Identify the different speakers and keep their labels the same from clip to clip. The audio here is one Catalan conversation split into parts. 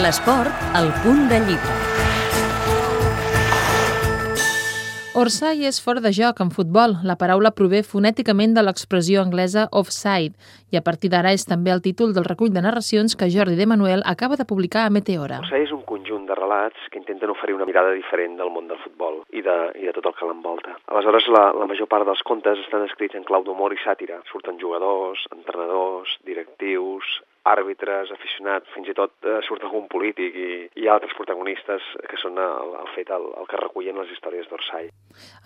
Speaker 1: L'esport, al punt de llibre. Orsay és fora de joc en futbol. La paraula prové fonèticament de l'expressió anglesa offside i a partir d'ara és també el títol del recull de narracions que Jordi de Manuel acaba de publicar a Meteora.
Speaker 2: Orsay és un conjunt de relats que intenten oferir una mirada diferent del món del futbol i de, i de tot el que l'envolta. Aleshores, la, la major part dels contes estan escrits en clau d'humor i sàtira. Surten jugadors, entrenadors, directius, àrbitres, aficionats, fins i tot eh, surt algun polític i, i altres protagonistes que són el, el fet el, el que recullen les històries d'Orsay.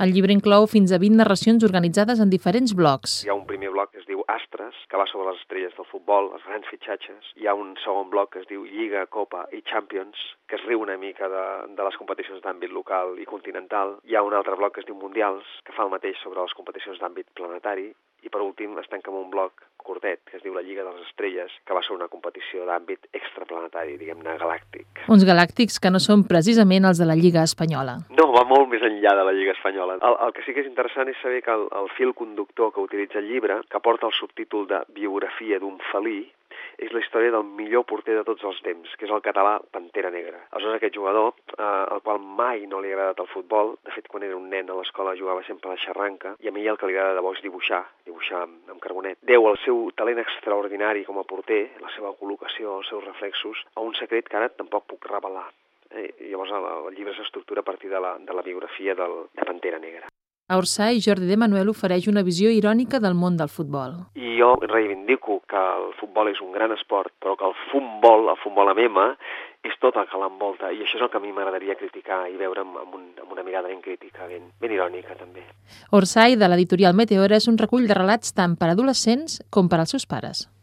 Speaker 1: El llibre inclou fins a 20 narracions organitzades en diferents blocs.
Speaker 2: Hi ha un primer bloc que es diu Astres, que va sobre les estrelles del futbol, els grans fitxatges. Hi ha un segon bloc que es diu Lliga, Copa i Champions, que es riu una mica de, de les competicions d'àmbit local i continental. Hi ha un altre bloc que es diu Mundials, que fa el mateix sobre les competicions d'àmbit planetari. I per últim es tanca amb un bloc curtet, que es diu la Lliga de les Estrelles, que va ser una competició d'àmbit extraplanetari, diguem-ne galàctic.
Speaker 1: Uns galàctics que no són precisament els de la Lliga Espanyola.
Speaker 2: No, va molt més enllà de la Lliga Espanyola. El, el que sí que és interessant és saber que el, el fil conductor que utilitza el llibre, que porta el subtítol de Biografia d'un felí, és la història del millor porter de tots els temps, que és el català Pantera Negra. Aleshores, aquest jugador, eh, al qual mai no li ha agradat el futbol, de fet, quan era un nen a l'escola jugava sempre a la xarranca, i a mi el que li agrada de bo és dibuixar, dibuixar amb, amb carbonet. Deu el seu talent extraordinari com a porter, la seva col·locació, els seus reflexos, a un secret que ara tampoc puc revelar. Eh, llavors el, el llibre s'estructura a partir de la, de la biografia del, de Pantera Negra.
Speaker 1: A Orsay, Jordi de Manuel ofereix una visió irònica del món del futbol.
Speaker 2: I jo reivindico que el futbol és un gran esport, però que el futbol, el futbol amb M, és tot el que l'envolta, i això és el que a mi m'agradaria criticar i veure amb, amb, un, amb una mirada ben crítica, ben, ben irònica també.
Speaker 1: Orsay, de l'editorial Meteora, és un recull de relats tant per adolescents com per als seus pares.